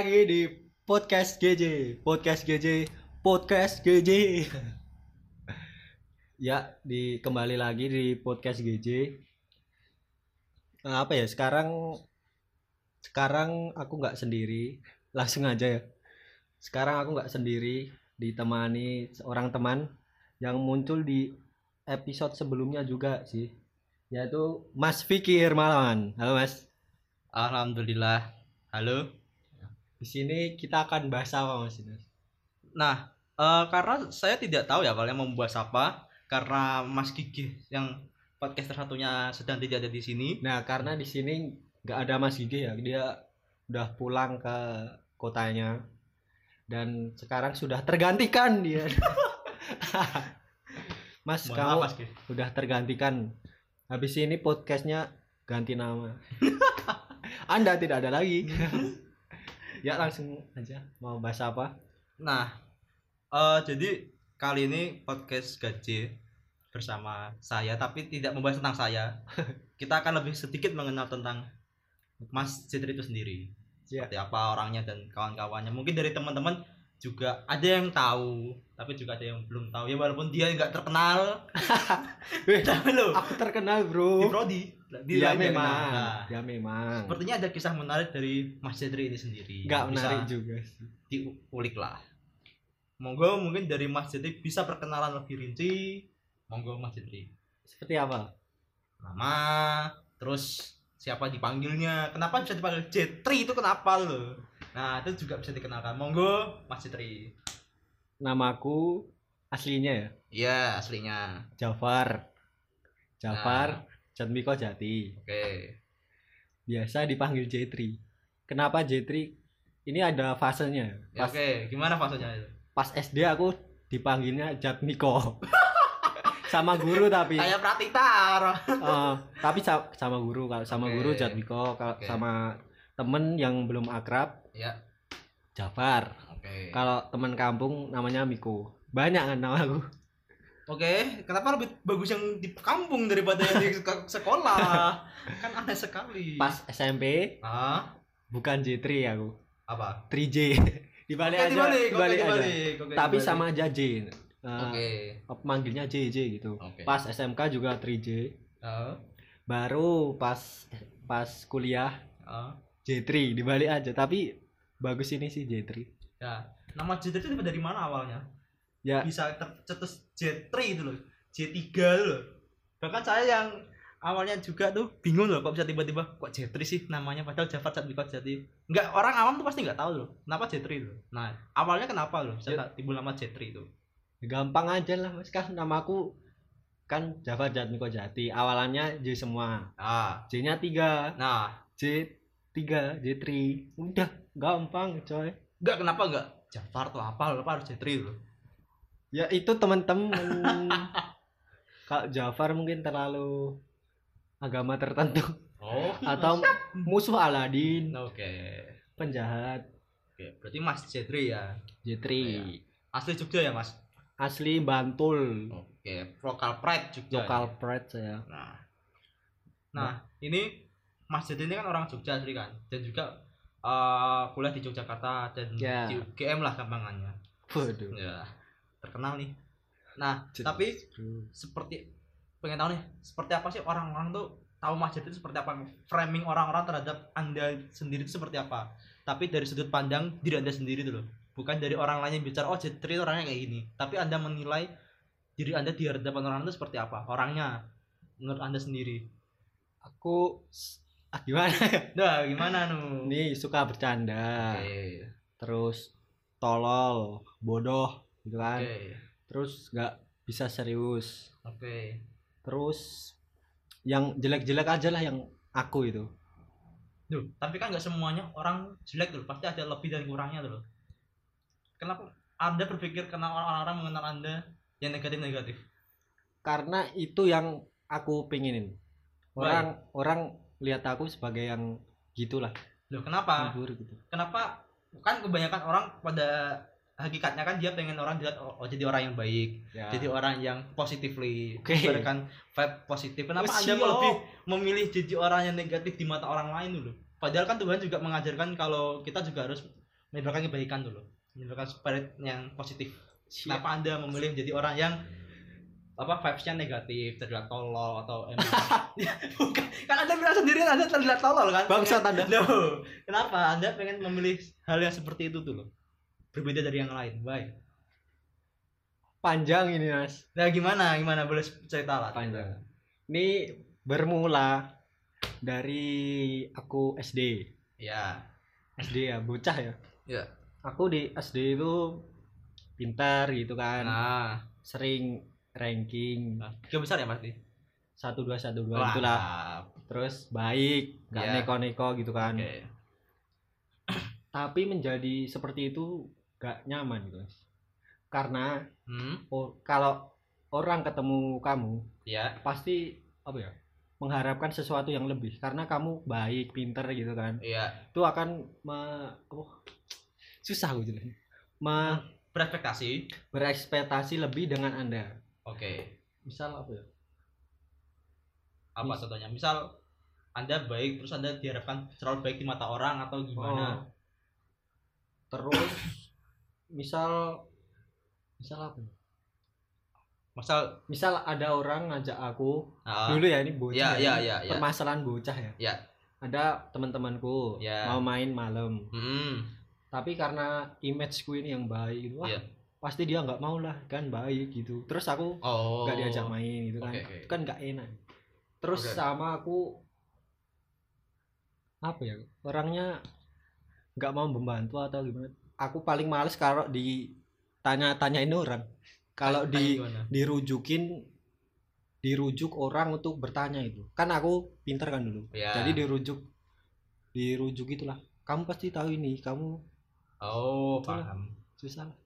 lagi di podcast GJ, podcast GJ, podcast GJ. ya, di kembali lagi di podcast GJ. Nah, apa ya? Sekarang sekarang aku nggak sendiri, langsung aja ya. Sekarang aku nggak sendiri, ditemani seorang teman yang muncul di episode sebelumnya juga sih, yaitu Mas Fikir Malawan. Halo Mas. Alhamdulillah. Halo. Di sini kita akan bahas apa Mas Ines? Nah, eh, karena saya tidak tahu ya kalian mau membahas apa karena Mas Gigi yang podcast satunya sedang tidak ada di sini. Nah, karena di sini nggak ada Mas Gigi ya, dia udah pulang ke kotanya dan sekarang sudah tergantikan dia. Mas, Mohon kamu Mas udah tergantikan. Habis ini podcastnya ganti nama. Anda tidak ada lagi. ya langsung aja mau bahas apa? Nah, eh, jadi kali ini podcast gaji bersama saya tapi tidak membahas tentang saya. Kita akan lebih sedikit mengenal tentang Mas Jitri itu sendiri. Ya. Seperti apa orangnya dan kawan-kawannya. Mungkin dari teman-teman juga ada yang tahu, tapi juga ada yang belum tahu. Ya walaupun dia nggak terkenal. Tapi lo Aku terkenal, di Bro. Prodi. Di Dia lain dia memang. Nah, dia memang. Sepertinya ada kisah menarik dari Mas Jitri ini sendiri. Nggak menarik juga sih. diulik lah. Monggo mungkin dari Mas Jitri bisa perkenalan lebih rinci. Monggo Mas Jitri. Seperti apa? Nama, terus siapa dipanggilnya, kenapa bisa dipanggil Jitri itu kenapa lo? Nah itu juga bisa dikenalkan. Monggo Mas Jitri. Namaku aslinya ya, Iya aslinya. Jafar. Jafar Jatmiko Jati. Oke. Biasa dipanggil Jetri. Kenapa Jetri? Ini ada fasenya. Ya, Oke. Gimana fasenya itu? pas SD aku dipanggilnya Jatmiko. sama guru tapi Kayak Pratitar. eh, tapi sa- sama guru kalau sama Oke. guru Jatmiko kalau Oke. sama temen yang belum akrab Ya. Jafar Oke. kalau teman kampung namanya Miko banyak kan nama aku Oke, kenapa lebih bagus yang di kampung daripada yang di sek- sekolah? kan aneh sekali. pas SMP Ah, bukan Jetri aku apa? 3J dibalik Oke, aja dibalik, dibalik aja dibalik, oke, tapi dibalik. sama aja J Eh, Oke. manggilnya JJ gitu Oke. pas SMK juga 3J Ah, baru pas pas kuliah ah. J3 dibalik aja tapi bagus ini sih J3 Ya, nama J3 itu dari mana awalnya? ya Bisa tercetus J3 itu loh. J3 itu loh. Bahkan saya yang awalnya juga tuh bingung loh kok bisa tiba-tiba kok J3 sih namanya padahal Jafar Jatmiko Jati. Enggak orang awam tuh pasti nggak tahu loh. Kenapa J3 itu? Nah, awalnya kenapa loh bisa Ya. timbul nama J3 itu? gampang aja lah mas kan namaku kan Java Jatmiko Jati awalannya J semua Ah, J nya 3 nah, J 3 J3 udah gampang coy enggak kenapa enggak Jafar tuh apa loh harus J3 loh. ya itu teman-teman kalau Jafar mungkin terlalu agama tertentu Oh, atau musuh Aladin Oke. penjahat Oke, berarti Mas J3 ya. J3 Iya. Asli Jogja ya, Mas? asli Bantul Oke, lokal pride Jogja. lokal pride saya Nah. Nah, ini Mas J3 ini kan orang Jogja asli kan dan juga eh, kuliah di Yogyakarta dan Ya. di UGM lah gampangannya. waduh Ya, terkenal nih. Nah, J- tapi bro. seperti pengen tahu nih, seperti apa sih orang-orang tuh tahu Mas J3 itu seperti apa? Framing orang-orang terhadap Anda sendiri itu seperti apa? Tapi dari sudut pandang diri Anda sendiri loh. Bukan dari orang lain yang bicara, oh J3 itu orangnya kayak gini. Tapi Anda menilai diri Anda di hadapan orang itu seperti apa? Orangnya menurut Anda sendiri. aku gimana ya? Nah, gimana nu? nih suka bercanda Oke. terus tolol bodoh gitu kan Oke. terus nggak bisa serius Oke. terus yang jelek-jelek aja lah yang aku itu Duh, tapi kan nggak semuanya orang jelek tuh, pasti ada lebih dan kurangnya tuh. Kenapa Anda berpikir kenal orang-orang mengenal Anda yang negatif-negatif? karena itu yang aku pengenin orang orang lihat aku sebagai yang gitulah Loh, kenapa? gitu Kenapa? Kan kebanyakan orang pada hakikatnya kan dia pengen orang dilihat oh, oh, jadi orang yang baik, ya jadi orang yang positively, Oke. memberikan vibe positif. Kenapa Oh, Anda lebih memilih jadi orang yang negatif di mata orang lain dulu? Padahal kan Tuhan juga mengajarkan kalau kita juga harus menyebarkan kebaikan dulu menyebarkan spirit yang positif Siap. kenapa anda memilih menjadi orang yang apa vibesnya negatif terlihat tolol atau emang bukan bilang sendiri anda terlihat tolol kan? Bangsat Anda. Loh, kenapa anda pengen memilih hal yang seperti itu tuh loh berbeda dari yang lain baik. Panjang ini mas. Nah gimana? Gimana? Boleh cerita lah. Panjang. Ini bermula dari aku SD ya SD ya bocah ya. Ya aku di SD itu pintar gitu kan. Nah sering ranking. Nah, tiga besar ya pasti satu dua satu dua itulah terus baik nggak Iya. neko-neko gitu kan. Oke. Tapi menjadi seperti itu gak nyaman gitu Mas. karena hmm? oh, kalau orang ketemu kamu ya pasti apa ya mengharapkan sesuatu yang lebih. Karena kamu baik pinter gitu kan. Iya. Itu akan me, oh, susah gue jelasnya Me- berekspektasi? berekspektasi lebih dengan anda. Oke. Misal apa ya? Apa Mis- contohnya? Misal anda baik terus anda diharapkan selalu baik di mata orang atau gimana Oh. terus misal misal apa ya? misal misal ada orang ngajak aku ah, dulu ya ini bocah ya ya, ya ini ya ya permasalahan bocah ya Ya. ada teman-temanku Ya. mau main malam hmm tapi karena imageku ini yang baik wah Iya. pasti dia nggak mau lah kan baik gitu terus aku oh nggak diajak main gitu kan Oke, oke. Itu kan nggak enak terus Oke. sama aku apa ya orangnya nggak mau membantu atau gimana? Aku paling males kalau ditanya-tanyain orang. Kalau di gimana? dirujukin dirujuk orang untuk bertanya itu. Kan aku pinter kan dulu. Ya jadi dirujuk dirujuk itulah. Kamu pasti tahu ini kamu oh Itulah. paham. Susah. Lah.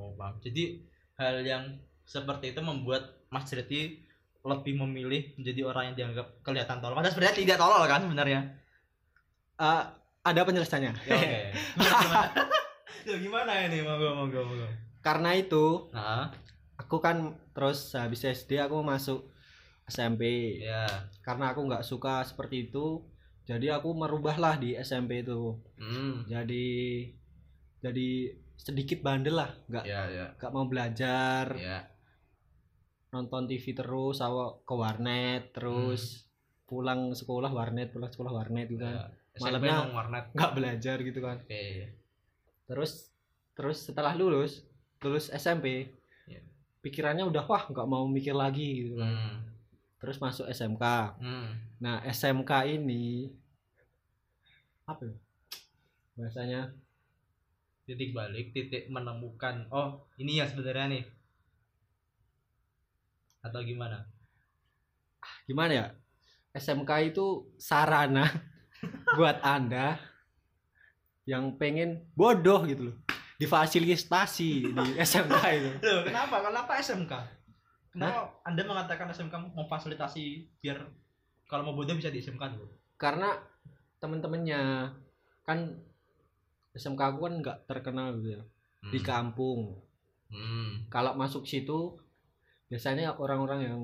oh paham. Jadi hal yang seperti itu membuat Mas Jreti lebih memilih menjadi orang yang dianggap kelihatan tolol. Padahal sebenarnya tidak tolol kan sebenarnya Eh, ada penjelasannya ya, oke. Gimana Loh, gimana ini? Monggo monggo monggo. Karena itu nah aku kan terus habis SD aku masuk SMP ya. Karena aku nggak suka seperti itu jadi aku merubahlah di SMP itu. Hmm. Jadi jadi sedikit bandel lah nggak ya ya. nggak mau belajar. Ya. Nonton TV terus awak ke warnet terus pulang sekolah warnet pulang sekolah warnet gitu kan. Ya. Malamnya- nggak belajar gitu kan. Oke. Terus terus setelah lulus lulus SMP Iya. pikirannya udah wah nggak mau mikir lagi gitu kan. Hmm. Terus masuk SMK hmm. Nah SMK ini apa ya bahasanya? Titik balik titik menemukan oh ini ya sebenarnya nih. Atau gimana? Gimana ya? SMK itu sarana buat anda yang pengen bodoh gitu loh difasilitasi di SMK itu Loh, kenapa? Kenapa SMK? Kenapa Anda mengatakan SMK memfasilitasi biar kalau mau bodoh bisa di SMK dulu? karena temen-temennya kan SMK aku kan nggak terkenal gitu ya di kampung Hmm. kalau masuk situ biasanya orang-orang yang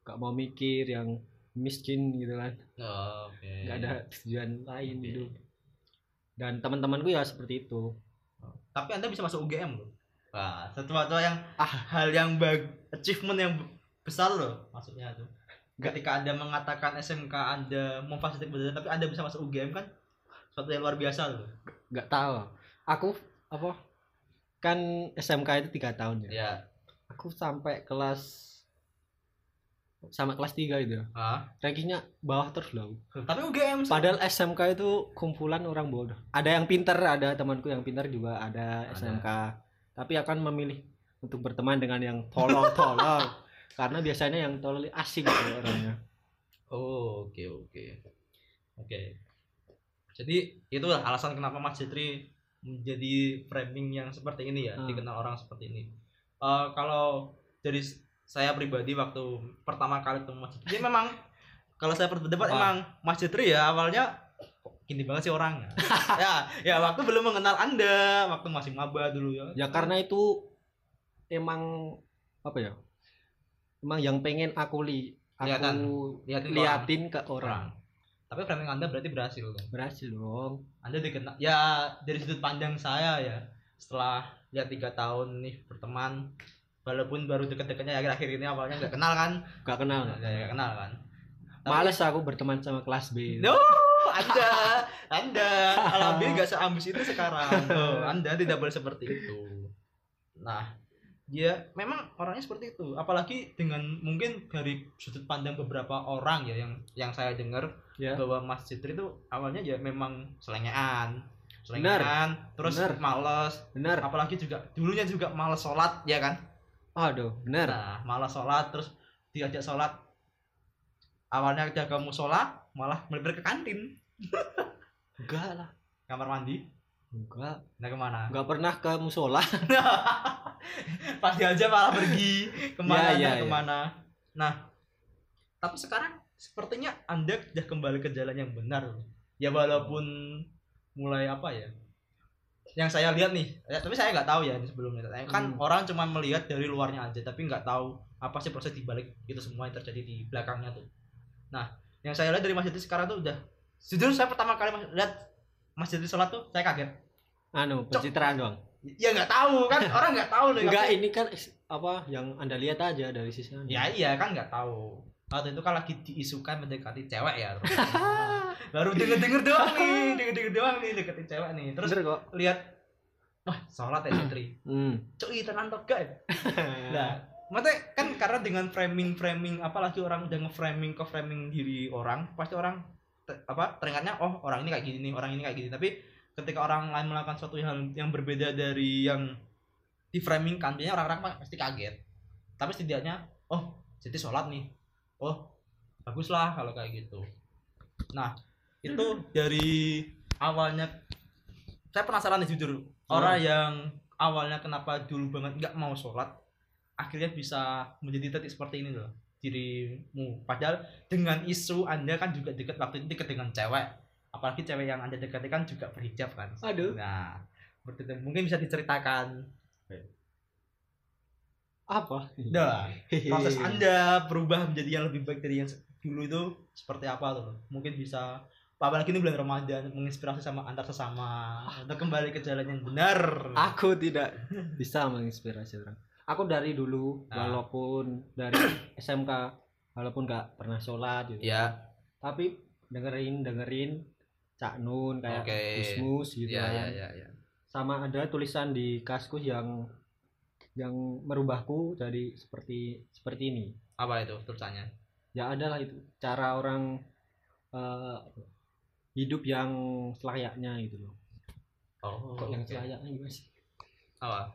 nggak mau mikir yang miskin gitu kan Oh, Oke. nggak ada tujuan lain Oke. hidup dan teman-temanku ya seperti itu Oh. Tapi Anda bisa masuk UGM loh. Wah, sesuatu yang Ah. hal yang bag achievement yang besar loh maksudnya tuh. Ketika Anda mengatakan SMK Anda memfasilitasi belajar tapi Anda bisa masuk UGM kan sesuatu yang luar biasa loh. nggak tahu aku apa kan SMK itu tiga tahun ya Ya. aku sampai kelas sampai kelas 3 itu ya Ah. rankingnya bawah terus loh Tapi UGM sih. padahal SMK itu kumpulan orang bodoh ada yang pinter ada temanku yang pinter juga ada, Ada. SMK tapi akan memilih untuk berteman dengan yang tolol-tolol karena biasanya yang tolol asing gitu orangnya Oh, oke oke. Oke. Jadi itulah alasan kenapa Mas Jitri menjadi framing yang seperti ini ya, Hmm. dikenal orang seperti ini. Eh, kalau dari saya pribadi waktu pertama kali ketemu Mas Jitri, memang kalau saya berdebat Apa? emang Mas Jitri ya awalnya gini banget sih orangnya. ya, ya waktu belum mengenal Anda, waktu masih maba dulu ya. ya karena itu emang apa ya emang yang pengen aku li aku Lihatin. Lihatin ke liatin ke orang orang. tapi framing anda berarti berhasil kan berhasil dong anda dikenal ya dari sudut pandang saya ya setelah ya tiga tahun nih berteman walaupun baru deket-deketnya akhir-akhir ini awalnya nggak kenal kan? Gak kenal nggak nggak kenal. kan? Tapi- males aku berteman sama kelas B. No anda anda. Alhamdulillah nggak seambis itu sekarang. Tuh, anda tidak boleh seperti itu. Nah dia memang orangnya seperti itu. Apalagi dengan mungkin dari sudut pandang beberapa orang ya yang yang saya dengar ya. bahwa Mas Citri itu awalnya ya memang selengean selengean terus Bener. males. Benar. Apalagi juga dulunya juga males sholat ya kan aduh benar nah malas sholat terus diajak sholat. Awalnya jaga musola malah melipir ke kantin. Enggak lah. Kamar mandi? Enggak. Nah ke mana? Enggak pernah ke musola pasti aja malah pergi. Ke mana Ya, ya, nah, ya. ke mana? Nah tapi sekarang sepertinya anda sudah kembali ke jalan yang benar. Ya walaupun mulai apa ya yang saya lihat nih ya, tapi saya nggak tahu ya ini sebelumnya. Kan Hmm. orang cuma melihat dari luarnya aja tapi nggak tahu apa sih proses di balik itu semua yang terjadi di belakangnya tuh. Nah yang saya lihat dari Mas Jati sekarang tuh udah jujur saya pertama kali mas- lihat Mas Jati sholat tuh saya kaget. Anu pencitraan doang? Ya nggak tahu kan orang nggak tahu nih enggak ini kan apa yang anda lihat aja dari sisi anda. Ya iya kan nggak tahu. Waktu itu kan lagi diisukan mendekati cewek ya. terus. Baru denger-denger doang nih, denger-denger doang nih deketin cewek nih. Terus bener kok lihat wah sholat ya Fitri. hmm. Cuy tenan toga ya. Nah, maksudnya kan karena dengan framing-framing apalagi orang udah nge-framing ke framing diri orang, pasti orang te- apa teringatnya oh orang ini kayak gini nih, orang ini kayak gini. Tapi ketika orang lain melakukan suatu hal yang berbeda dari yang di framing kan, biasanya orang-orang pasti kaget. Tapi setidaknya oh jadi sholat nih, oh bagus lah kalau kayak gitu. Nah itu dari awalnya saya penasaran nih jujur. Orang yang awalnya kenapa dulu banget nggak mau sholat akhirnya bisa menjadi titik seperti ini loh dirimu. Padahal dengan isu anda kan juga dekat waktu itu dekat dengan cewek. Apalagi cewek yang anda dekati kan juga berhijab kan. Aduh. Nah mungkin bisa diceritakan apa? Dah proses anda berubah menjadi yang lebih baik dari yang dulu itu seperti apa tuh mungkin bisa apalagi ini bulan Ramadan menginspirasi sama antar sesama. Untuk kembali ke jalan yang benar. Aku tidak bisa menginspirasi orang. Aku dari dulu Ah. walaupun dari SMK walaupun nggak pernah sholat gitu. Ya. Tapi dengerin dengerin Cak Nun kayak Oke. Gusmus gitu ya kan. ya ya ya. Sama ada tulisan di kaskus yang yang merubahku jadi seperti seperti ini. Apa itu tulisannya? Ya adalah itu cara orang eh, hidup yang selayaknya gitu loh. Oh kok yang selayaknya gimana sih? Apa?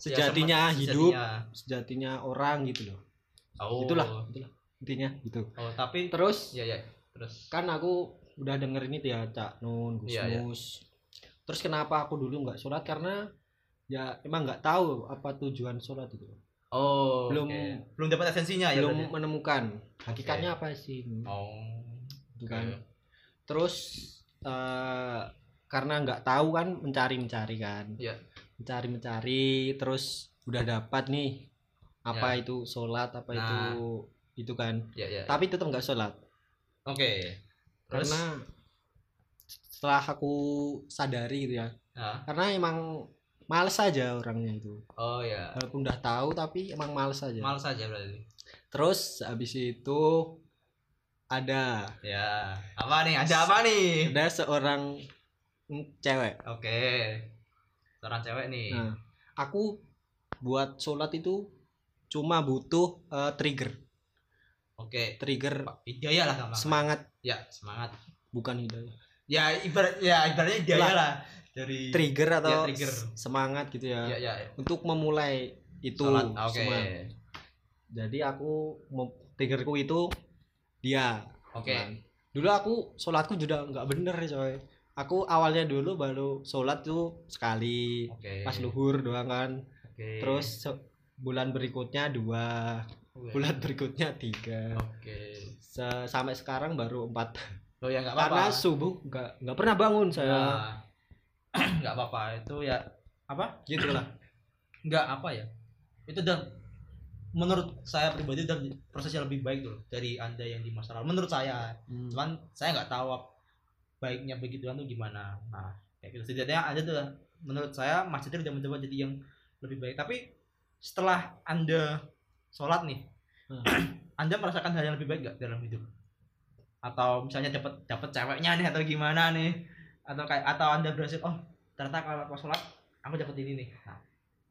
Sejatinya Ya, hidup sejatinya. sejatinya orang gitu loh. Oh. Itulah itulah intinya gitu. Oh tapi terus? Ya ya terus. Kan aku udah dengerin itu ya Cak Nun Iya, iya. Gusmus terus kenapa aku dulu nggak sholat? Karena ya emang nggak tahu apa tujuan sholat itu oh Belum- oke. belum dapat esensinya ya belum berarti? menemukan hakikatnya apa sih oh oke. kan. terus eh, karena nggak tahu kan mencari mencari kan Iya. mencari mencari terus udah dapat nih apa Ya. itu sholat apa Nah. itu itu kan ya ya tapi tetap nggak sholat oke terus karena setelah aku sadari gitu ya Ah, karena emang males aja orangnya itu. Oh ya walaupun udah tahu tapi emang males aja. Males aja berarti terus habis itu ada ya apa nih? Ada apa nih? Ada seorang cewek. Oke. Seorang cewek nih. Nah aku buat sholat itu cuma butuh eh, trigger. Oke. Trigger Pak, hidayah lah semangat. Ya semangat. Bukan hidayah. Ya ibarat ya ibaratnya hidayah lah dari trigger atau Ya, trigger. semangat gitu ya. Ya ya, ya. untuk memulai itu Sholat, oke. semua. jadi aku triggerku itu dia. Oke. Kan. dulu aku sholatku juga nggak bener coy. Aku awalnya dulu baru sholat tuh sekali. Oke. Pas luhur doang kan. Oke. Terus bulan berikutnya dua. Oke. bulan berikutnya tiga. Oke. Se- sampai sekarang baru empat. Oh ya nggak apa-apa. Karena subuh nggak nggak pernah bangun saya Nah, nggak apa-apa. Itu ya apa? Gitu lah nggak apa ya. Itu udah menurut saya pribadi udah prosesnya lebih baik tuh dari anda yang di masa lalu. Menurut saya. Hmm. cuman saya nggak tahu baiknya begituan tuh gimana. Nah kayak gitu. Setidaknya ada tuh menurut saya Mas Jitri udah mencoba jadi yang lebih baik. Tapi setelah anda sholat nih Hmm. anda merasakan hal yang lebih baik gak dalam hidup? Atau misalnya dapat dapat ceweknya nih atau gimana nih? Atau kayak atau anda berhasil oh ternyata kalau aku sholat aku dapat ini nih. Nah,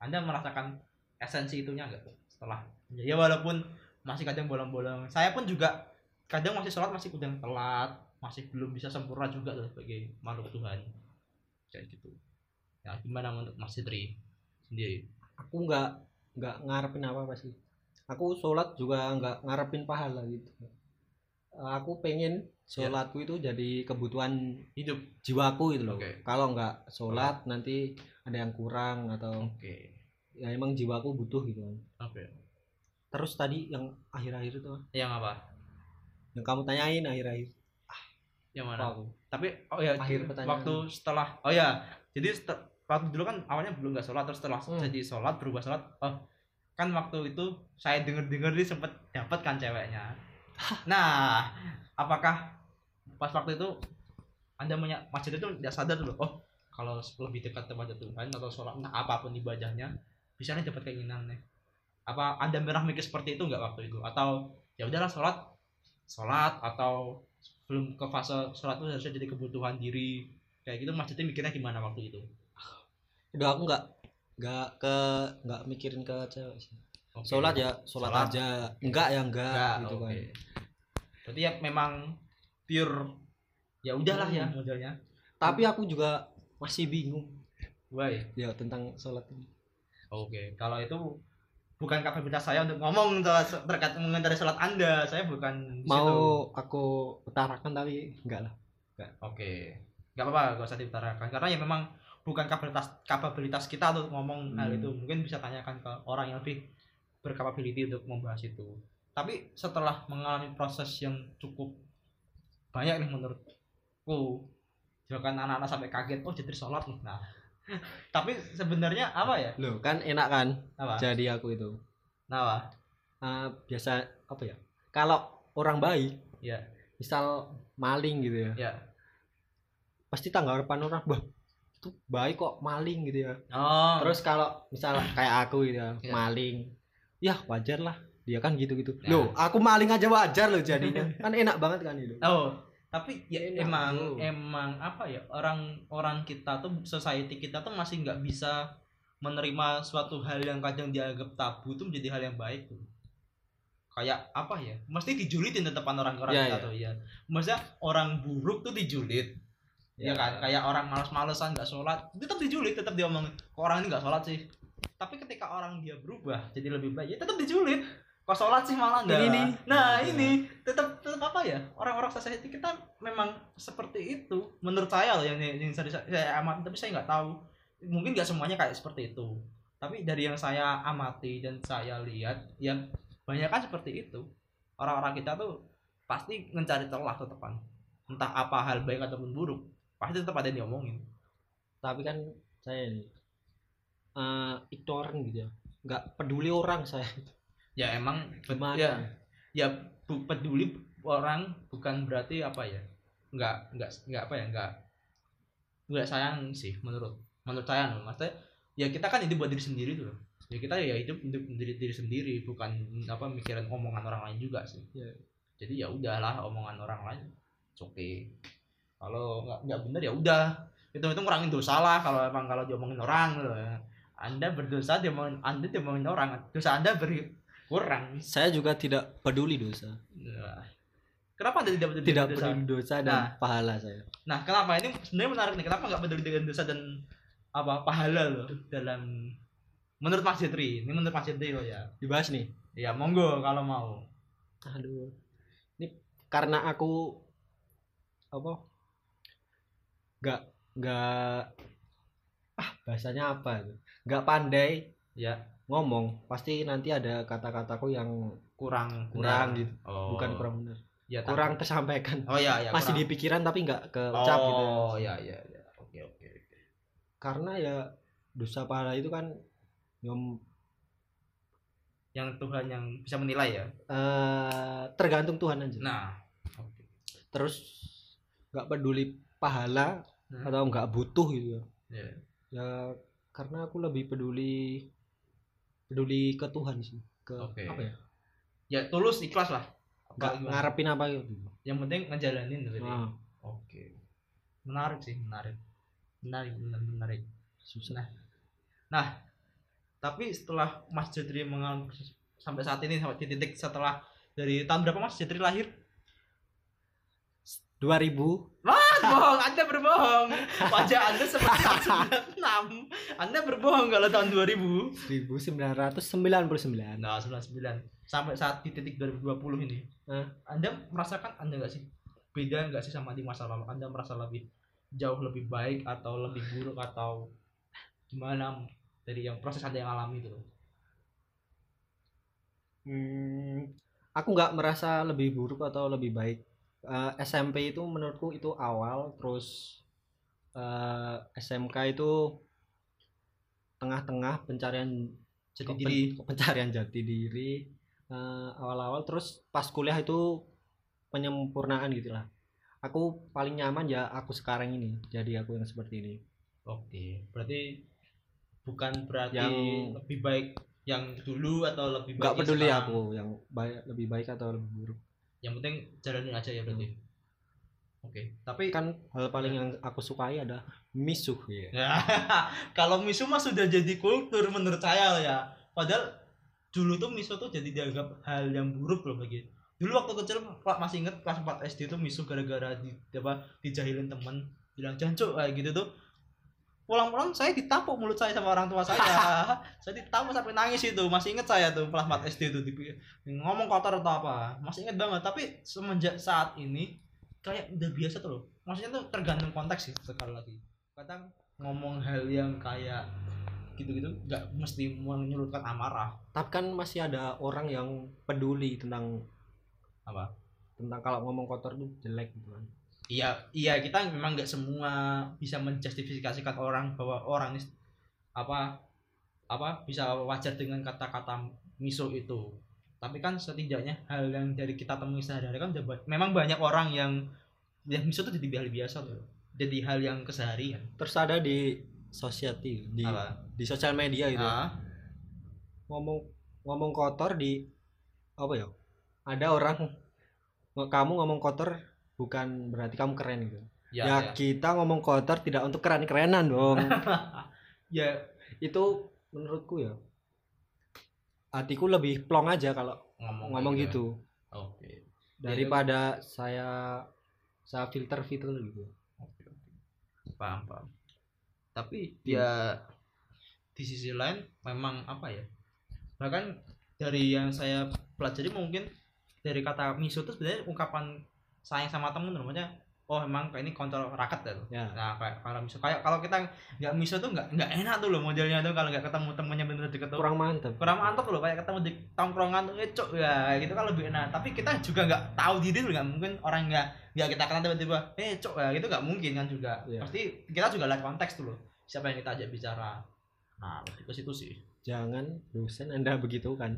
anda merasakan esensi itunya enggak setelah? Ya walaupun masih kadang bolong-bolong. Saya pun juga kadang masih sholat masih kadang telat masih belum bisa sempurna juga loh sebagai makhluk Tuhan. Kayak gitu. Ya gimana menurut Mas Fitri sendiri? Aku nggak nggak ngarepin apa apa sih. Aku sholat juga nggak ngarepin pahala gitu. Aku pengen sholatku itu jadi kebutuhan hidup. jiwaku gitu loh. Oke. kalau nggak sholat nanti ada yang kurang atau oke. ya emang jiwaku butuh gitu kan. Oke. Terus tadi yang akhir-akhir itu yang apa? Yang kamu tanyain akhir-akhir. Yang apa mana aku? Tapi oh ya Akhir pertanyaan. waktu setelah oh ya jadi setel- waktu dulu kan awalnya belum nggak sholat terus setelah Hmm. jadi sholat berubah sholat oh kan waktu itu saya denger denger dia sempet dapat kan ceweknya. Nah apakah pas waktu itu anda punya masjid itu tidak sadar dulu oh kalau lebih dekat kepada Tuhan atau sholat entah apa pun ibadahnya bisa nih dapat keinginan nih. Apa anda pernah mikir seperti itu nggak waktu itu? Atau ya udahlah sholat sholat atau belum ke fase sholat itu harusnya jadi kebutuhan diri. Kayak gitu maksudnya mikirnya gimana waktu itu? Udah aku nggak nggak ke nggak mikirin ke cewek sih. Oke. sholat ya sholat, Sholat. aja. Enggak ya enggak, Enggak, gitu oke. kan berarti ya memang pure ya udahlah ya. Hmm. modelnya. Tapi aku juga masih bingung. Why? Ya tentang sholat ini. Oke kalau itu bukan kapabilitas saya untuk ngomong ter- terkait mengenai sholat anda. Saya bukan di situ. mau aku utarakan tapi enggak lah. Oke. Nggak apa-apa gak usah diutarakan. Karena ya memang bukan kapabilitas kapabilitas kita untuk ngomong hal Hmm. itu. Mungkin bisa tanyakan ke orang yang lebih berkapability untuk membahas itu. Tapi setelah mengalami proses yang cukup banyak nih menurutku. Bahkan anak-anak sampai kaget oh jadi sholat nih. Nah tapi sebenarnya apa ya? Loh kan enak kan? Apa? Jadi aku itu. Nah apa? Ah, biasa apa ya? Kalau orang baik ya misal maling gitu ya. Ya pasti tanggapan orang bah itu baik kok maling gitu ya. Oh. Terus kalau misal kayak aku gitu ya Iya. maling ya wajar lah dia kan gitu gitu Ya. loh aku maling aja wajar loh jadinya kan enak banget kan itu Oh, tapi ya Enak, emang bro. emang apa ya orang orang kita tuh society kita tuh masih nggak bisa menerima suatu hal yang kadang dianggap tabu itu menjadi hal yang baik tuh. Kayak apa ya? Mesti dijulitin di depan orang-orang Ya, kita ya. tuh ya. Maksudnya orang buruk tuh dijulit. Ya, kan? Kayak orang malas-malesan nggak sholat, tetap dijulit, tetap diomongin. Kok orang ini nggak sholat sih? Tapi ketika orang dia berubah jadi lebih baik, ya tetap dijulit. Kok sholat sih malah enggak? Ini nih. Nah, Ya. ini tetap tetap apa ya? Orang-orang society kita memang seperti itu. Menurut saya loh yang yang saya, saya amati, tapi saya nggak tahu. Mungkin nggak semuanya kayak seperti itu. Tapi dari yang saya amati dan saya lihat, ya banyak kan seperti itu. Orang-orang kita tuh pasti mencari celah tetepan. Entah apa hal baik ataupun buruk, pasti tetap ada yang diomongin. tapi kan saya ini eh ignorant gitu ya nggak peduli orang saya Ya emang gimana? ya ya bu- peduli orang bukan berarti apa ya nggak nggak nggak apa ya nggak nggak sayang sih menurut menurut saya loh maksudnya ya kita kan hidup buat diri sendiri tuh loh ya kita ya hidup hidup diri diri sendiri bukan apa mikirin omongan orang lain juga sih. Ya. jadi ya udahlah omongan orang lain oke kalau nggak nggak bener ya udah. Itu itu ngurangin dosa lah kalau emang kalau diomongin orang loh ya. anda berdosa diomongin anda diomongin orang dosa anda berkurang saya juga tidak peduli dosa Nah, kenapa anda tidak peduli tidak dosa? peduli dosa dan Nah. pahala saya Nah, kenapa ini sebenarnya menarik nih? Kenapa nggak peduli dengan dosa dan apa pahala loh dalam menurut Mas Jitri? Ini menurut Mas Jitri loh ya. dibahas nih Ya monggo kalau mau. aduh ini karena aku apa nggak nggak ah bahasanya apa itu nggak pandai Ya ngomong pasti nanti ada kata-kataku yang kurang Kurang benar. gitu. Oh. bukan kurang benar ya, kurang tersampaikan Oh ya ya. masih di kurang. pikiran tapi nggak keucap gitu Oh ya ya ya. Oke oke. oke. karena ya dosa pahala itu kan yang yang Tuhan yang bisa menilai ya Eh, tergantung Tuhan aja nah oke terus nggak peduli pahala Hmm. atau nggak butuh gitu ya Ya. ya karena aku lebih peduli peduli ke Tuhan sih ke Oke. apa ya? Ya tulus ikhlas lah. Nggak ngarepin apa gitu. Yang penting ngejalanin berarti. Nah, oke. Menarik sih menarik. Menarik benar menarik. Susah. Nah tapi setelah Mas Jadri mengalami sampai saat ini sampai di titik setelah dari tahun berapa Mas? Jadri lahir? 2000 bohong Anda berbohong. Wajah Anda seperti tahun 96 Anda berbohong kalau tahun 2000 1999 nah 99 sampai saat di titik 2020 ini Hah? Anda merasakan Anda nggak sih? Beda nggak sih sama di masa lalu? Anda merasa lebih jauh lebih baik atau lebih buruk atau gimana dari yang proses Anda yang alami itu? Hmm, aku nggak merasa lebih buruk atau lebih baik. Eh, SMP itu menurutku itu awal, terus eh, SMK itu tengah-tengah pencarian jadi pen- diri pencarian jati diri eh, awal-awal, terus pas kuliah itu penyempurnaan gitu lah. Aku paling nyaman ya aku sekarang ini, jadi aku yang seperti ini. oke berarti bukan berarti Yang- lebih baik yang dulu atau lebih baik Nggak peduli sekarang. aku yang baik lebih baik atau lebih buruk. Yang penting jalanin aja ya berarti oke tapi Kan hal paling yang aku sukai ada misuh ya. Ya, kalau miso mah sudah jadi kultur menurut saya ya. Padahal dulu tuh miso tuh jadi dianggap hal yang buruk loh bagi. Dulu waktu kecil Pak masih inget kelas 4 SD tuh miso gara-gara di apa dijahilin temen bilang jancuk kayak gitu tuh. Pulang-pulang saya ditampuk mulut saya sama orang tua saya. saya ditampuk sampai nangis itu. Masih inget saya tuh 4 SD tuh di, ngomong kotor atau apa. Masih inget banget. Tapi semenjak saat ini kayak udah biasa tuh loh. Maksudnya tuh tergantung konteks sih sekali lagi kadang ngomong hal yang kayak gitu-gitu nggak mesti menyurutkan amarah tapi kan masih ada orang yang peduli tentang apa tentang kalau ngomong kotor tuh jelek gitu kan iya iya kita memang nggak semua bisa menjustifikasikan orang bahwa orang ini apa apa bisa wajar dengan kata-kata miso itu. Tapi kan setidaknya hal yang dari kita temui sehari-hari kan memang banyak orang yang ya miso itu jadi hal biasa tuh. Jadi hal yang keseharian. Terus ada di society di apa? di sosial media itu Ah, ngomong ngomong kotor di apa ya ada orang kamu ngomong kotor bukan berarti kamu keren gitu ya, ya, ya. kita ngomong kotor tidak untuk keren kerenan dong ya itu menurutku ya hatiku lebih plong aja kalau ngomong ngomong kayak gitu oke daripada saya saya filter filter gitu Oke, oke. Paham, paham. Tapi ya di sisi lain memang apa ya? Bahkan dari yang saya pelajari mungkin dari kata miso itu sebenarnya ungkapan sayang sama temen namanya oh emang kayak ini kontrol raket ya tuh. ya. Nah, kayak kalau miso kayak kalau kita nggak miso tuh nggak nggak enak tuh loh modelnya tuh kalau nggak ketemu temennya bener deket tuh. Kurang mantap kurang mantap loh kayak ketemu di tongkrongan tuh eh cok ya gitu kan lebih enak. Tapi kita juga nggak tahu diri loh nggak mungkin orang nggak nggak kita kenal tiba-tiba eh cok ya gitu nggak mungkin kan juga. Iya. pasti kita juga lihat konteks tuh loh siapa yang kita ajak bicara. Nah lebih ke situ sih jangan dosen anda begitu kan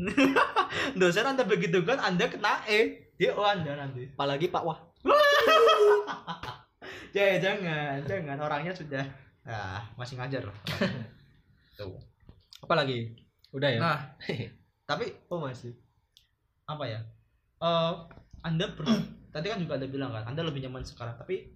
dosen anda begitu kan anda kena E. Dia O anda nanti. Apalagi pak wah. Ya jangan jangan. Orangnya sudah ah masih ngajar. Tuh. Apalagi? Udah ya? Nah tapi oh masih. Apa ya? Eh anda ber- tadi kan juga ada bilang kan anda lebih nyaman sekarang. Tapi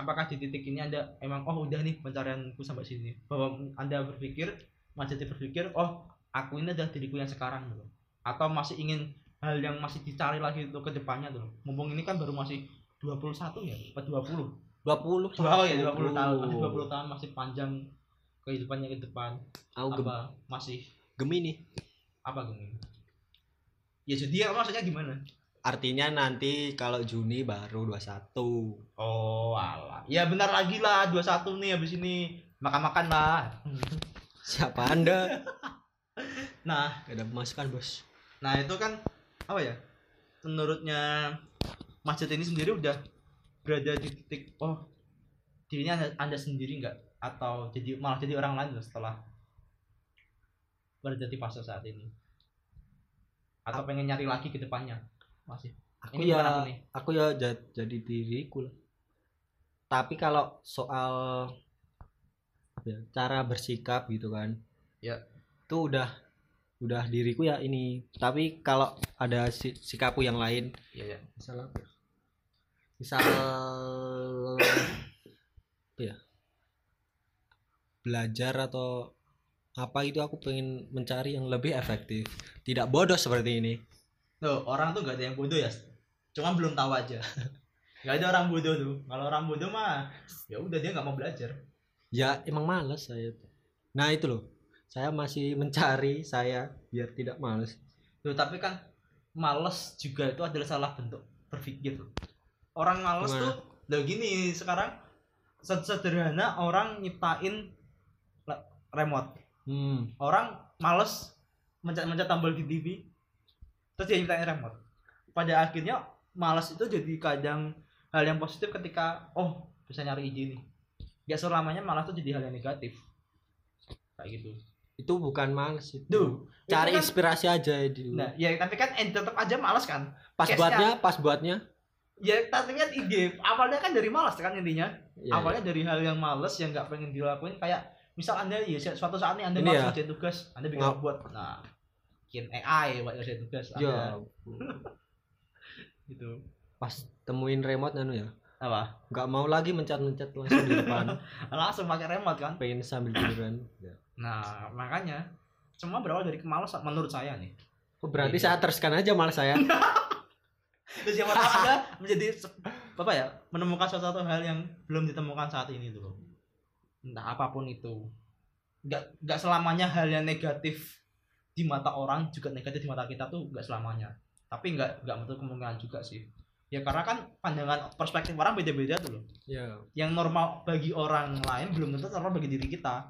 apakah di titik ini anda emang oh udah nih pencarianku sampai sini? Bahwa anda berpikir masih berpikir oh aku ini adalah diriku yang sekarang gitu. Atau masih ingin hal yang masih dicari lagi untuk ke depannya tuh mumpung ini kan baru masih 21 ya apa 20 20 wow ya 20 tahun masih 20 tahun masih panjang kehidupannya ke depan. Aku gem apa masih gemini. Apa gini ya jadi ya maksudnya gimana? Artinya nanti kalau Juni baru 21 Oh, alah. Ya bentar lagi lah 21 nih habis ini. Makan-makan lah. siapa anda? Nah, Gak ada pemasukan bos. Nah itu kan apa ya? Menurutnya masjid ini sendiri udah berada di titik oh dirinya anda, anda sendiri nggak? Atau jadi malah jadi orang lain setelah berada di fase saat ini? Atau pengen nyari lagi ke depannya masih? Aku Ini ya aku nih. aku ya ja- jadi diriku lah. Tapi kalau soal cara bersikap gitu kan Ya. itu udah udah diriku ya ini tapi kalau ada si, sikapku yang lain iya ya misal apa ya? misal apa ya belajar atau apa itu aku pengen mencari yang lebih efektif tidak bodoh seperti ini Tuh, orang tuh gak ada yang bodoh ya. Cuma belum tahu aja. gak ada orang bodoh tuh. Kalau orang bodoh mah ya udah dia nggak mau belajar. Ya emang males saya nah itu loh saya masih mencari saya biar tidak males Tuh, tapi kan males juga itu adalah salah bentuk berpikir. Orang males Gimana? tuh loh gini sekarang se- sederhana orang nyiptain remote. hmm Orang males mencet-mencet tombol di TV terus dia nyiptain remote. Pada akhirnya malas itu jadi kadang hal yang positif ketika oh bisa nyari ide nih. Gak selamanya malas itu jadi hal yang negatif. Kayak gitu. itu bukan males itu Duh, cari itu kan- inspirasi aja dulu Nah, ya tapi kan eh, tetap aja malas kan. pas case-nya- buatnya pas buatnya Ya tapi kan ide awalnya kan dari malas kan intinya. ya, awalnya dari hal yang males yang nggak pengen dilakuin kayak misal anda ya suatu saat nih anda Ini malas ya. ngerjain tugas, anda bikin Ngap- buat nah bikin AI buat ngerjain tugas ya, anda gitu. pas temuin remote anu ya Apa? nggak mau lagi mencet-mencet langsung di depan Langsung pakai remote kan. pengen sambil tiduran ya. Nah, makanya semua berawal dari kemalasan menurut saya nih. Oh, berarti Iya. saya teruskan aja malas saya Terus siapa tahu anda menjadi apa ya menemukan sesuatu hal yang belum ditemukan saat ini dulu. Entah apa pun itu. Nggak nggak selamanya hal yang negatif di mata orang juga negatif di mata kita tuh nggak selamanya. Tapi nggak nggak menutup kemungkinan juga sih. Ya karena kan pandangan perspektif orang beda-beda tuh loh. ya Yang normal bagi orang lain belum tentu normal bagi diri kita.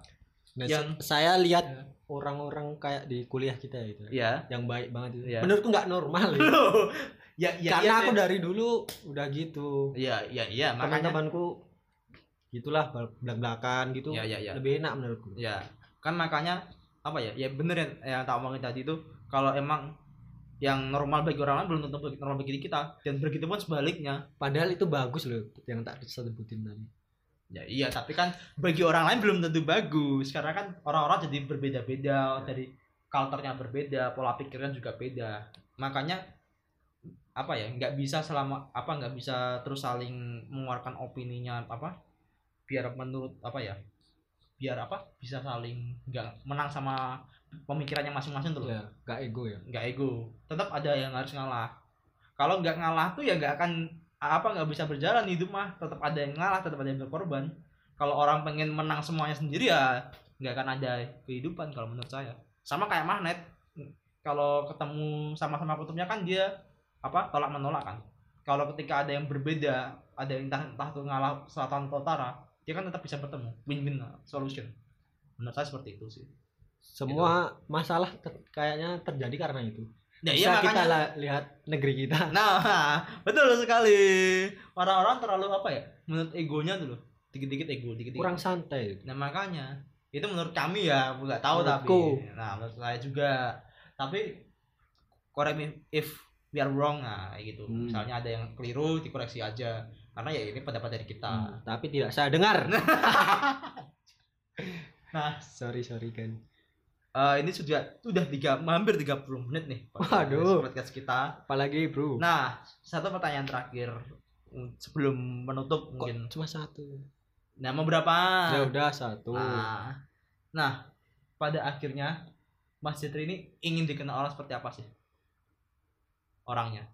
nah, Yang- saya lihat Ya. orang-orang kayak di kuliah kita itu Iya. yang baik banget itu Iya. menurutku nggak normal ya. ya, ya, karena iya aku sih. dari dulu udah gitu Iya, iya, iya, makanya teman-temanku gitulah belak belakan gitu ya, ya, ya. lebih enak menurutku Ya, kan makanya apa ya? Ya bener ya yang tak omongin tadi itu kalau emang yang normal bagi orang lain belum tentu normal bagi kita dan begitu pun sebaliknya. padahal itu bagus loh yang tak sebutin tadi Ya iya, tapi kan bagi orang lain belum tentu bagus karena kan orang-orang jadi berbeda-beda dari culture-nya berbeda, pola pikirnya juga beda. Makanya apa ya? nggak bisa selama apa nggak bisa terus saling mengeluarkan opininya apa? Biar menurut apa ya? Biar apa? Bisa saling nggak menang sama pemikirannya masing-masing tuh loh. ya gak ego ya? Nggak ego. Tetap ada yang harus ngalah. Kalau nggak ngalah tuh ya nggak akan apa nggak bisa berjalan hidup mah. Tetap ada yang ngalah tetap ada yang berkorban. Kalau orang pengen menang semuanya sendiri ya nggak akan ada kehidupan kalau menurut saya. Sama kayak magnet. Kalau ketemu sama-sama kutubnya kan dia apa tolak menolak kan. Kalau ketika ada yang berbeda ada yang entah entah tuh ngalah selatan atau utara dia kan tetap bisa bertemu. Win-win solution. Menurut saya seperti itu sih semua masalah ter- kayaknya terjadi karena itu ya, bisa kita la- lihat negeri kita Nah, betul sekali. Orang-orang terlalu apa ya? Menurut egonya loh. Dikit-dikit ego, dikit-dikit. kurang santai Nah, makanya itu menurut kami ya, nggak tahu tapi. Menurutku. Nah, menurut saya juga. Tapi correct me if we are wrong nah gitu. Hmm. Misalnya ada yang keliru dikoreksi aja. Karena ya ini pendapat dari kita. Hmm, tapi tidak saya dengar Nah, sorry sorry kan eh, ini sudah sudah tiga hampir 30 menit nih Waduh. podcast kita. apalagi bro Nah, satu pertanyaan terakhir mm, sebelum menutup kok mungkin. cuma satu Nama berapa? ya udah satu Nah, nah, pada akhirnya Mas Jitri ini ingin dikenal orang seperti apa sih? Orangnya.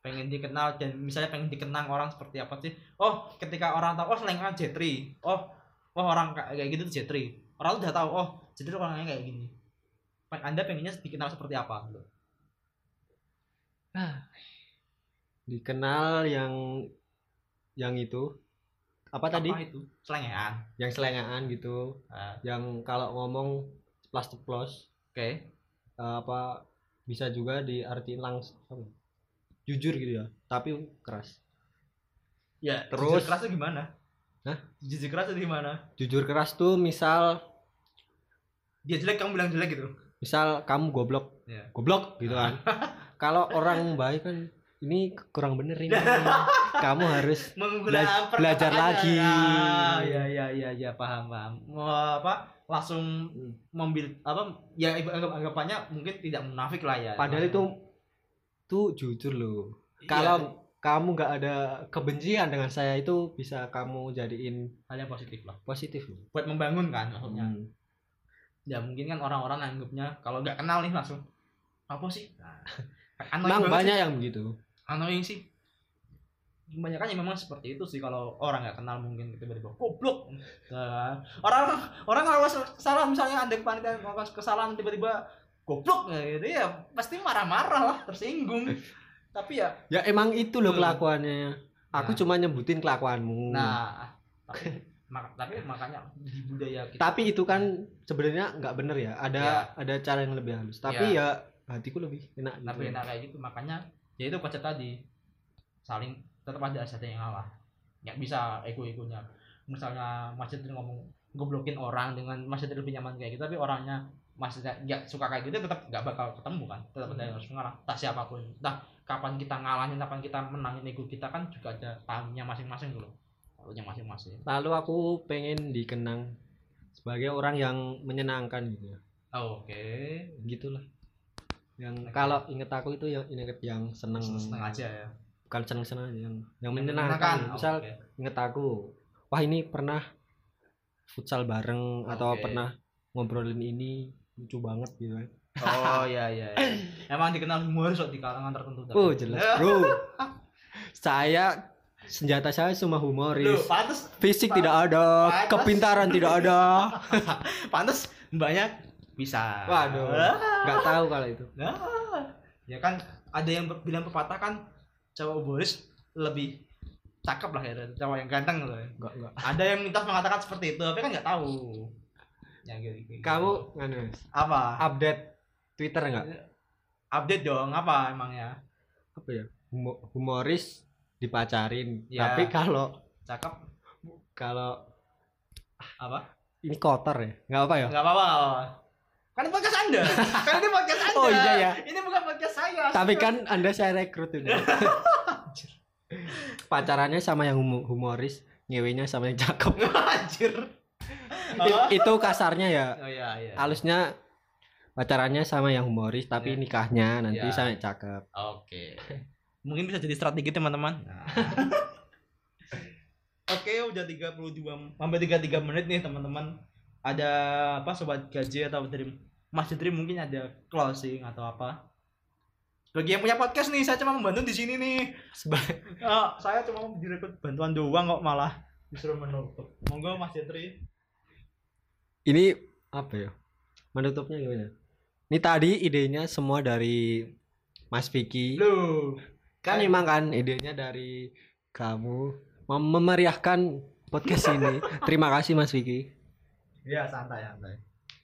Pengen dikenal dan misalnya pengen dikenang orang seperti apa sih? Oh, ketika orang tahu oh selengan Jetri. Oh, oh orang kayak gitu tuh Jetri. Orang tuh udah tahu oh Jetri orangnya kayak gini. Anda pengennya dikenal seperti apa? Gitu. dikenal yang yang itu apa tadi Apa itu? Selengean. yang selengaan gitu Ah, yang kalau ngomong ceplas ceplos Oke. eh, apa bisa juga diartiin langsung jujur gitu ya tapi keras Ya, Terus? jujur kerasnya gimana? Hah? Jujur kerasnya gimana? jujur keras tuh misal Dia jelek kamu bilang jelek gitu. Misal kamu goblok Ya. goblok gitu kan. Kalau orang baik kan ini kurang bener ini. Kamu harus Bela- belajar lagi. ya ya ya ya paham paham. Mau apa langsung membil apa ya anggap anggapannya mungkin tidak munafik lah ya. Padahal itu tuh jujur loh. Kalau kamu nggak ada kebencian dengan saya itu bisa kamu jadiin hal yang positif lah. Positif loh. Buat membangun kan maksudnya. Hmm. Ya mungkin kan orang-orang anggapnya kalau nggak kenal nih langsung apa sih? Nah, annoying Emang banget banyak sih. yang begitu. Annoying sih. Kebanyakan ya memang seperti itu sih kalau orang nggak kenal mungkin tiba-tiba goblok. Nah, orang orang kalau salah misalnya ada panitia melakukan kesalahan tiba-tiba goblok. Ya gitu ya pasti marah-marah lah tersinggung. Tapi ya ya emang itu loh Hmm. kelakuannya. Aku Nah. cuma nyebutin kelakuanmu. Nah tapi mak- tapi makanya di budaya kita tapi itu kan sebenarnya nggak bener ya. Ada Ya. ada cara yang lebih halus. Tapi ya hatiku lebih enak tapi gitu. enak kayak gitu. Makanya ya itu konsep tadi. Saling tetap ada satu yang ngalah. Nggak bisa ego-egonya. Misalnya Mas Jendri ngomong goblokin orang dengan Mas Jendri lebih nyaman kayak gitu tapi orangnya masih nggak suka kayak gitu tetap nggak bakal ketemu kan. Tetap ada yang harus mengalah tak siapa pun. Entah kapan kita ngalahin kapan kita menangin ego kita kan juga ada tahunnya masing-masing dulu tahunnya masing-masing lalu aku pengen dikenang sebagai orang yang menyenangkan gitu ya oh, oke gitulah yang Oke. kalau inget aku itu yang inget yang seneng seneng aja ya bukan seneng seneng aja yang yang menyenangkan Oh, misal oke. inget aku wah ini pernah futsal bareng atau Oke. pernah ngobrolin ini lucu banget gitu kan Oh iya iya. iya. Emang dikenal humoris kok di kalangan tertentu. oh jelas bro saya senjata saya cuma Loh, humoris pantes fisik Pak- tidak ada Pantes. kepintaran tidak ada pantes mbaknya bisa. Waduh. Ah. nggak tahu kalau itu Nah, ya kan ada yang bilang pepatah kan cowok humoris lebih cakep lah ya cowok yang ganteng loh. nggak nggak Ada yang mitos mengatakan seperti itu, tapi kan nggak tahu. Ya gitu. gitu. kamu nganu apa? update Twitter nggak Update dong apa emangnya? apa ya Humo- humoris dipacarin Ya. tapi kalau Cakep kalau apa? ini kotor ya nggak apa ya Enggak apa-apa. nggak apa-apa. Kan podcast Anda. kan ini podcast Anda. Oh, iya ya. Ini bukan podcast saya. tapi kan anda saya rekrut ini pacarannya sama yang humo- humoris ngewenya sama yang cakep Anjir. Apa? itu kasarnya ya Oh iya iya. halusnya pacarannya sama yang humoris tapi Ya. nikahnya nanti Ya. sama yang cakep Oke. Mungkin bisa jadi strategi teman-teman. Oke, udah 32 sampai 33 menit nih teman-teman. Ada apa sobat gaji atau dari Mas Jendri mungkin ada closing atau apa? Bagi yang punya podcast nih, saya cuma membantu di sini nih. Seba- Ah, saya cuma direkrut bantuan doang kok malah disuruh menutup. Monggo Mas Jendri. ini apa ya menutupnya gimana ini tadi idenya semua dari Mas Vicky Loh, kan Kan- emang kan idenya dari kamu mem- memeriahkan podcast ini. Terima kasih Mas Vicky. Ya santai santai.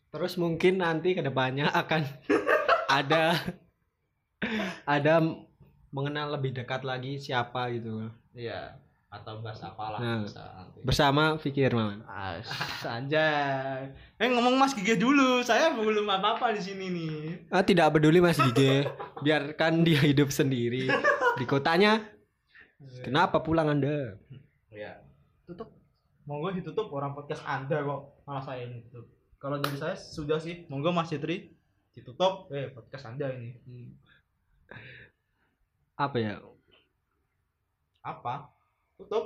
terus mungkin nanti ke depannya akan ada ada mengenal lebih dekat lagi siapa gitu. Iya, atau bahas apalah Nah. bisa nanti. bersama Vicky Hermawan Anjay. Eh ngomong Mas Gigi dulu, saya belum apa-apa di sini nih. ah, tidak peduli Mas Gige biarkan dia hidup sendiri di kotanya kenapa pulang anda Ya. Tutup. Monggo ditutup orang podcast Anda kok. Malah saya ini tutup. Kalau dari saya sudah sih. Monggo Mas Citri ditutup. Eh podcast Anda ini. apa ya Apa? Tutup.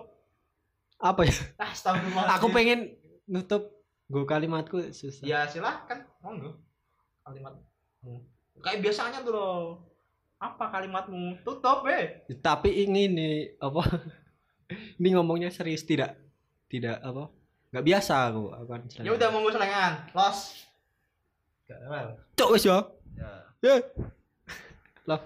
apa ya Astagfirullah. aku pengen nutup gue kalimatku susah Ya silahkan. Monggo. Kalimatmu. Kayak biasanya tuh loh. Apa kalimatmu? Tutup eh. tapi ini nih apa ini ngomongnya serius tidak tidak apa nggak biasa aku akan Ya udah monggo selengan. Los. Gak cok wis ya Ya. ya love